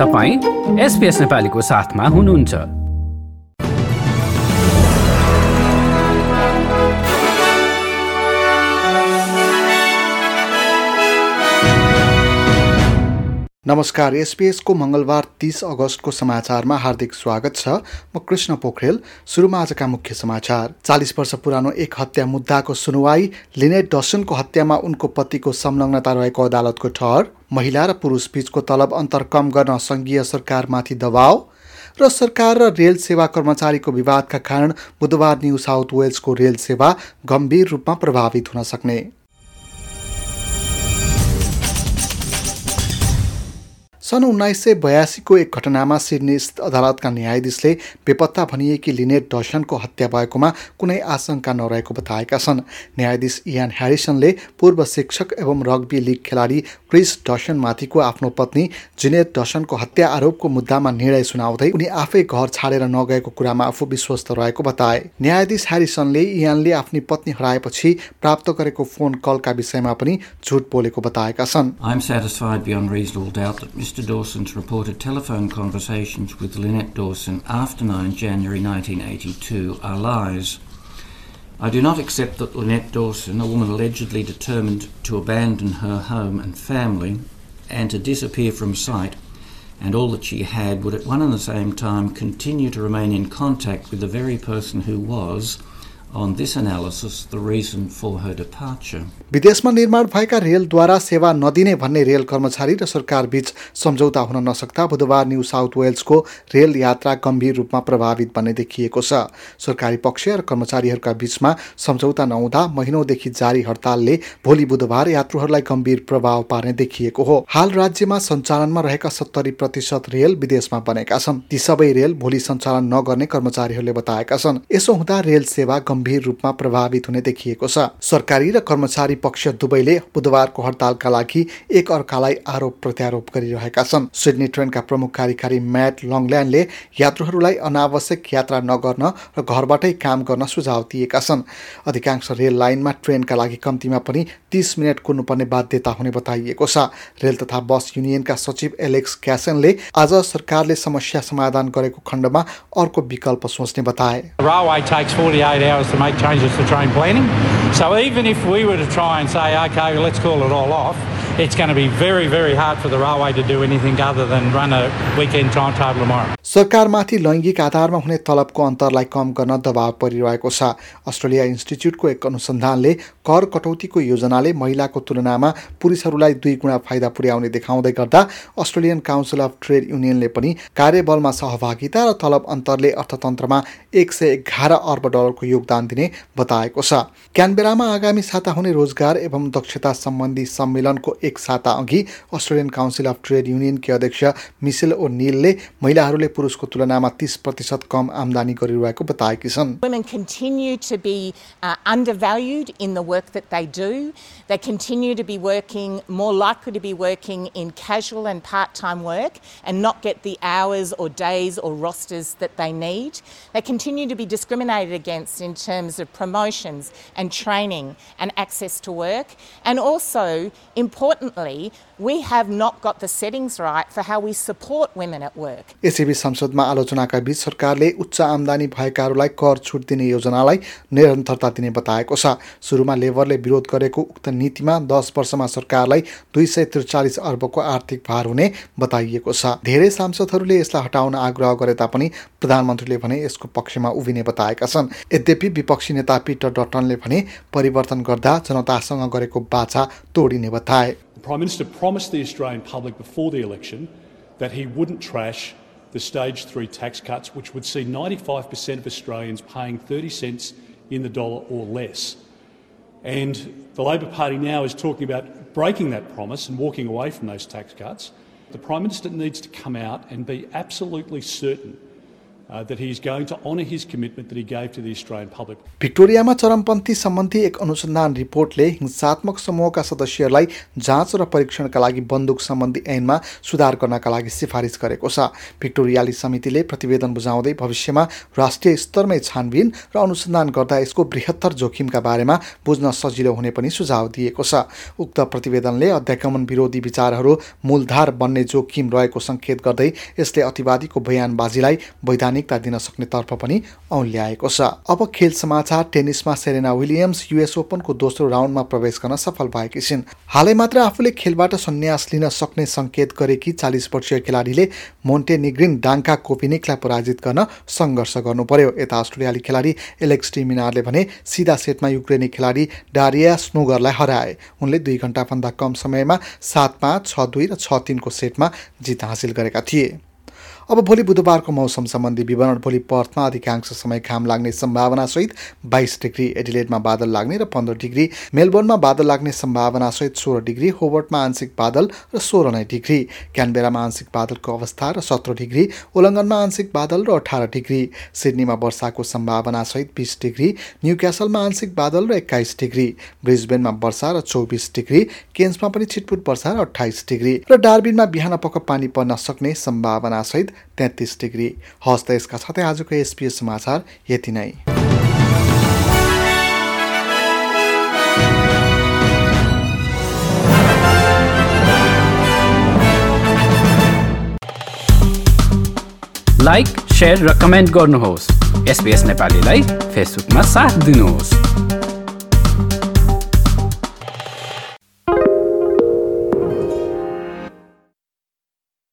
तपाईँ एसपिएस नेपालीको साथमा हुनुहुन्छ। नमस्कार एसपिएसको मङ्गलबार तिस अगस्तको समाचारमा हार्दिक स्वागत छ। म कृष्ण पोखरेल सुरुमा आजका मुख्य समाचार। चालिस वर्ष पुरानो एक हत्या मुद्दाको सुनवाई लिनेट डसनको हत्यामा उनको पतिको संलग्नता रहेको अदालतको ठहर। महिला र पुरुष बीचको तलब अन्तर कम गर्न सङ्घीय सरकारमाथि दबाव र सरकार र रेल सेवा कर्मचारीको विवादका कारण बुधबार न्यू साउथ वेल्सको रेल सेवा गम्भीर रूपमा प्रभावित हुन सक्ने सन् उन्नाइस सय बयासीको एक घटनामा सिडनी अदालतका न्यायाधीशले बेपत्ता भनिएकी लिनेट डसनको हत्या भएकोमा कुनै आशंका नरहेको बताएका छन्। न्यायाधीश इयान ह्यारिसनले पूर्व शिक्षक एवं रग्बी लिग खेलाडी क्रिस डसनमाथिको आफ्नो पत्नी जिनेट डसनको हत्या आरोपको मुद्दामा निर्णय सुनाउँदै उनी आफै घर छाडेर नगएको कुरामा आफू विश्वस्त रहेको बताए। न्यायाधीश ह्यारिसनले इयानले आफ्नी पत्नी हराएपछि प्राप्त गरेको फोन कलका विषयमा पनि झुट बोलेको बताएका छन्। Mr. Dawson's reported telephone conversations with Lynette Dawson after 9 January 1982 are lies. I do not accept that Lynette Dawson, a woman allegedly determined to abandon her home and family and to disappear from sight, and all that she had, would at one and the same time continue to remain in contact with the very person who was, विदेशमा निर्माण भएका रेलद्वारा सेवा नदिने भन्ने rail कर्मचारी र सरकार बीच सम्झौता हुन नसक्दा बुधबार न्यू साउथ वेल्सको रेल यात्रा गम्भीर रूपमा प्रभावित बन्ने देखिएको छ। सरकारी पक्ष र कर्मचारीहरूका बीचमा सम्झौता नहुँदा महिनौदेखि जारी हडतालले भोलि बुधबार यात्रुहरूलाई गम्भीर प्रभाव पार्ने देखिएको हो। हाल राज्यमा सञ्चालनमा रहेका सत्तरी प्रतिशत रेल विदेशमा बनेका छन्। ती सबै रेल भोलि सञ्चालन नगर्ने कर्मचारीहरूले बताएका छन्। यसो हुँदा रेल सेवा गम्भीर रूपमा प्रभावित हुने देखिएको छ। सरकारी र कर्मचारी पक्ष दुवैले बुधबारको हडतालका लागि एक अर्कालाई आरोप प्रत्यारोप गरिरहेका छन्। सिडनी ट्रेनका प्रमुख कार्यकारी म्याट लङल्यान्डले यात्रुहरूलाई अनावश्यक यात्रा नगर्न र घरबाटै काम गर्न सुझाव दिएका छन्। अधिकांश रेल लाइनमा ट्रेनका लागि कम्तीमा पनि तिस मिनट कुर्नुपर्ने बाध्यता हुने बताइएको छ। रेल तथा बस युनियनका सचिव एलेक्स क्यासनले आज सरकारले समस्या समाधान गरेको खण्डमा अर्को विकल्प सोच्ने बताए। To make changes to train planning. So even if we were to try and say, okay, let's call it all off, it's going to be very, very hard for the railway to do anything other than run a weekend timetable tomorrow. सरकारमाथि लैङ्गिक आधारमा हुने तलबको अन्तरलाई कम गर्न दबाव परिरहेको छ Australia इन्स्टिच्युटको एक अनुसन्धानले कर कटौतीको योजनाले महिलाको तुलनामा पुरुषहरूलाई दुई गुणा फाइदा पुर्याउने देखाउँदै गर्दा अस्ट्रेलियन काउन्सिल अफ ट्रेड युनियनले पनि कार्यबलमा सहभागिता र तलब अन्तरले अर्थतन्त्रमा एक सय एघार अर्ब डलरको योगदान दिने बताएको छ क्यानबेरामा आगामी साता हुने रोजगार एवं दक्षता सम्बन्धी सम्मेलनको साता अघि अस्ट्रेलियन काउन्सिल अफ ट्रेड युनियनकी अध्यक्ष मिसेल ओ निलले महिलाहरूले पुरुषको तुलनामा तिस प्रतिशत कम आमदानी गरिरहेको बताएकी छन् Women continue to be uh, undervalued in the work that they do. They continue to be working, more likely to be working in casual and part-time work and not get the hours or days or rosters that they need. They continue to be discriminated against in terms of promotions and training and access to work. And also, importantly, work. संसदमा आलोचनाका बीच सरकारले उच्च आमदानी भएकाहरूलाई कर छुट दिने योजनालाई निरन्तरता दिने बताएको छ सुरुमा लेबरले विरोध गरेको उक्त नीतिमा दस वर्षमा सरकारलाई दुई सय त्रिचालिस अर्बको आर्थिक भार हुने बताइएको छ धेरै सांसदहरूले यसलाई हटाउन आग्रह गरे तापनि प्रधानमन्त्रीले भने यसको पक्षमा उभिने बताएका छन् यद्यपि विपक्षी नेता पिटर डटनले भने परिवर्तन गर्दा जनतासँग गरेको बाछा तोडिने बताए The Prime Minister promised the Australian public before the election that he wouldn't trash the stage three tax cuts, which would see 95% of Australians paying 30 cents in the dollar or less. And the Labor Party now is talking about breaking that promise and walking away from those tax cuts. The Prime Minister needs to come out and be absolutely certain भिक्टोरियामा चरमपन्थी सम्बन्धी एक अनुसन्धान रिपोर्टले हिंसात्मक समूहका सदस्यहरूलाई जाँच र परीक्षणका लागि बन्दुक सम्बन्धी ऐनमा सुधार गर्नका लागि सिफारिस गरेको छ भिक्टोरियाली समितिले प्रतिवेदन बुझाउँदै भविष्यमा राष्ट्रिय स्तरमै छानबिन र अनुसन्धान गर्दा यसको बृहत्तर जोखिमका बारेमा बुझ्न सजिलो हुने पनि सुझाव दिएको छ उक्त प्रतिवेदनले अध्यागमन विरोधी विचारहरू मूलधार बन्ने जोखिम रहेको सङ्केत गर्दै यसले अतिवादीको बयानबाजीलाई वैधानिक प्राथमिकता दिन सक्नेतर्फ पनि औल्याएको छ। अब खेल समाचार टेनिसमा सेरेना विलियम्स युएस ओपनको दोस्रो राउन्डमा प्रवेश गर्न सफल भएकी छिन्। हालै मात्र आफूले खेलबाट सन्यास लिन सक्ने सङ्केत गरेकी चालिस वर्षीय खेलाडीले मोन्टे निग्रिन डाङ्का कोपिनिकलाई पराजित गर्न सङ्घर्ष गर्नु पर्यो यता अस्ट्रेलियाली खेलाडी एलेक्स टिमिनारले भने सिधा सेटमा युक्रेनी खेलाडी डारिया स्नुगरलाई हराए। उनले दुई घन्टाभन्दा कम समयमा सात पाँच छ दुई र छ तिनको सेटमा जित हासिल गरेका थिए। अब भोलि बुधबारको मौसम सम्बन्धी विवरण भोलि पर्थमा अधिकांश समय घाम लाग्ने सम्भावनासहित बाइस डिग्री एडिलेडमा बादल लाग्ने र पन्ध्र डिग्री मेलबोर्नमा बादल लाग्ने सम्भावनासहित सोह्र डिग्री होबर्टमा आंशिक बादल र सोह्र नै डिग्री क्यानबेरामा आंशिक बादलको अवस्था र सत्र डिग्री उल्लङ्घनमा आंशिक बादल र अठार डिग्री सिडनीमा वर्षाको सम्भावनासहित बिस डिग्री न्यू क्यासलमा आंशिक बादल र एक्काइस डिग्री ब्रिजबेनमा वर्षा र चौबिस डिग्री केन्समा पनि छिटपुट वर्षा र अठाइस डिग्री र डार्बिनमा बिहान पक्क पानी पर्न सक्ने सम्भावनासहित तेत्तिस डिग्री त यसका साथै आजको एसपिएस समाचार यति नै। लाइक सेयर र कमेन्ट गर्नुहोस्। एसपिएस नेपालीलाई फेसबुकमा साथ दिनुहोस्।